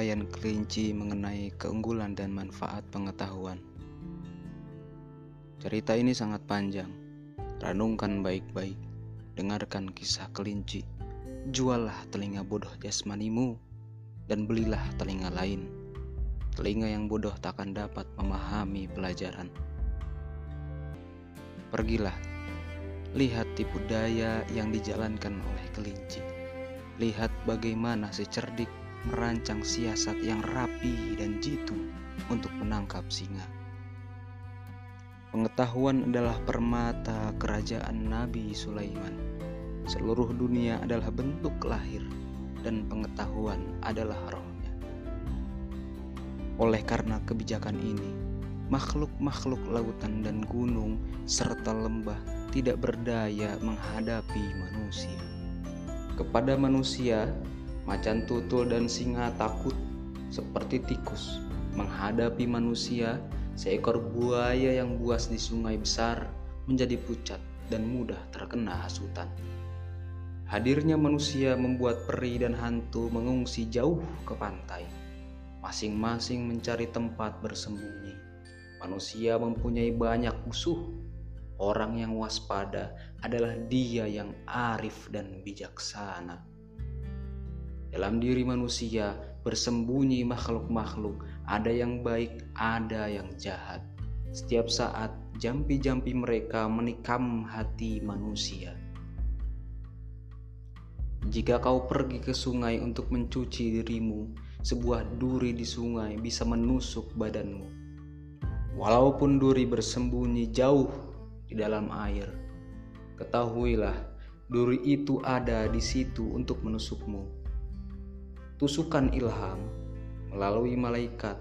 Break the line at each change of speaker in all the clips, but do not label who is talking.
uraian kelinci mengenai keunggulan dan manfaat pengetahuan. Cerita ini sangat panjang. Renungkan baik-baik. Dengarkan kisah kelinci. Juallah telinga bodoh jasmanimu dan belilah telinga lain. Telinga yang bodoh takkan dapat memahami pelajaran. Pergilah, lihat tipu daya yang dijalankan oleh kelinci. Lihat bagaimana si cerdik merancang siasat yang rapi dan jitu untuk menangkap singa. Pengetahuan adalah permata kerajaan Nabi Sulaiman. Seluruh dunia adalah bentuk lahir dan pengetahuan adalah rohnya. Oleh karena kebijakan ini, makhluk-makhluk lautan dan gunung serta lembah tidak berdaya menghadapi manusia. Kepada manusia, macan tutul dan singa takut seperti tikus menghadapi manusia. Seekor buaya yang buas di sungai besar menjadi pucat dan mudah terkena hasutan. Hadirnya manusia membuat peri dan hantu mengungsi jauh ke pantai, masing-masing mencari tempat bersembunyi. Manusia mempunyai banyak musuh. Orang yang waspada adalah dia yang arif dan bijaksana. Dalam diri manusia bersembunyi makhluk-makhluk, ada yang baik, ada yang jahat. Setiap saat jampi-jampi mereka menikam hati manusia. Jika kau pergi ke sungai untuk mencuci dirimu, sebuah duri di sungai bisa menusuk badanmu. Walaupun duri bersembunyi jauh di dalam air, ketahuilah duri itu ada di situ untuk menusukmu. Tusukan ilham melalui malaikat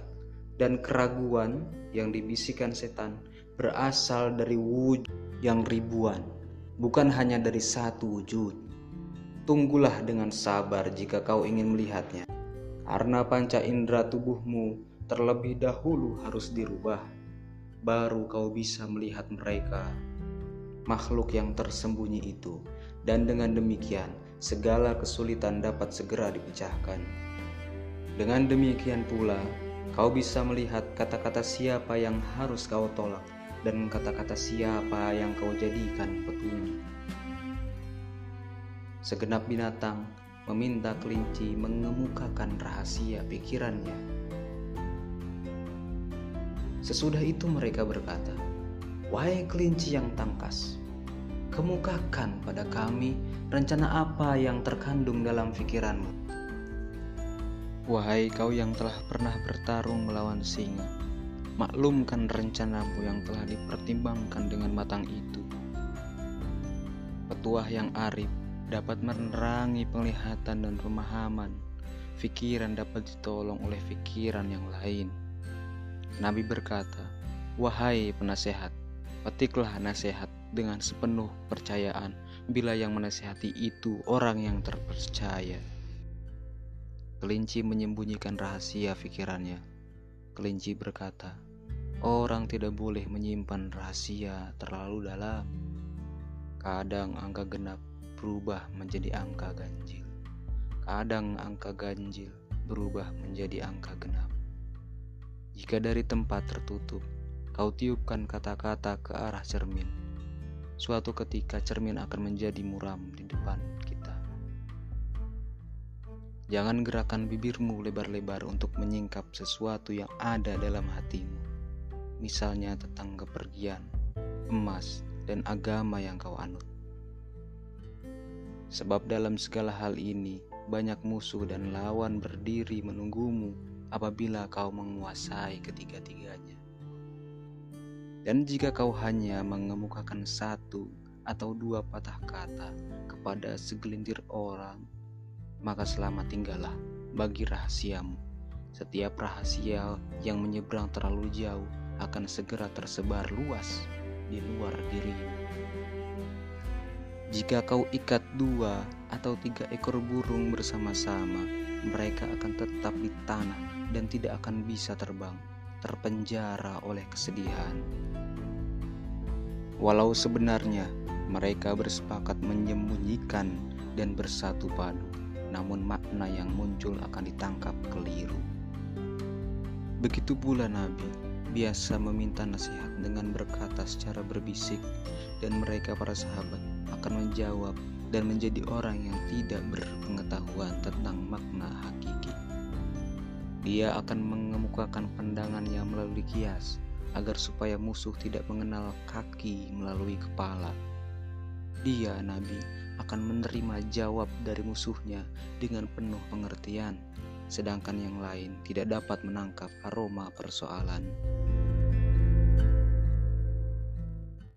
dan keraguan yang dibisikkan setan berasal dari wujud yang ribuan, bukan hanya dari satu wujud. Tunggulah dengan sabar jika kau ingin melihatnya, karena panca indera tubuhmu terlebih dahulu harus dirubah baru kau bisa melihat mereka, makhluk yang tersembunyi itu, dan dengan demikian segala kesulitan dapat segera dipecahkan. Dengan demikian pula, kau bisa melihat kata-kata siapa yang harus kau tolak dan kata-kata siapa yang kau jadikan petunjuk. Segenap binatang meminta kelinci mengemukakan rahasia pikirannya Sesudah itu mereka berkata, Wahai kelinci yang tangkas, kemukakan pada kami rencana apa yang terkandung dalam pikiranmu. Wahai kau yang telah pernah bertarung melawan singa, maklumkan rencanamu yang telah dipertimbangkan dengan matang itu. Petuah yang arif dapat menerangi penglihatan dan pemahaman. Pikiran dapat ditolong oleh pikiran yang lain. Nabi berkata, "Wahai penasehat, petiklah nasihat dengan sepenuh percayaan bila yang menasehati itu orang yang terpercaya." Kelinci menyembunyikan rahasia pikirannya. Kelinci berkata, "Orang tidak boleh menyimpan rahasia terlalu dalam." Kadang angka genap berubah menjadi angka ganjil. Kadang angka ganjil berubah menjadi angka genap. Jika dari tempat tertutup, kau tiupkan kata-kata ke arah cermin, suatu ketika cermin akan menjadi muram di depan kita. Jangan gerakan bibirmu lebar-lebar untuk menyingkap sesuatu yang ada dalam hatimu, misalnya tentang kepergian, emas, dan agama yang kau anut. Sebab dalam segala hal ini, banyak musuh dan lawan berdiri menunggumu apabila kau menguasai ketiga-tiganya. Dan jika kau hanya mengemukakan satu atau dua patah kata kepada segelintir orang, maka selamat tinggallah bagi rahasiamu. Setiap rahasia yang menyeberang terlalu jauh akan segera tersebar luas di luar dirimu. Jika kau ikat dua atau tiga ekor burung bersama-sama, mereka akan tetap di tanah dan tidak akan bisa terbang, terpenjara oleh kesedihan. Walau sebenarnya mereka bersepakat menyembunyikan dan bersatu padu, namun makna yang muncul akan ditangkap keliru. Begitu pula Nabi biasa meminta nasihat dengan berkata secara berbisik dan mereka para sahabat akan menjawab dan menjadi orang yang tidak berpengetahuan tentang makna hakiki. Dia akan mengemukakan pandangannya melalui kias agar supaya musuh tidak mengenal kaki melalui kepala. Dia, Nabi, akan menerima jawab dari musuhnya dengan penuh pengertian, sedangkan yang lain tidak dapat menangkap aroma persoalan.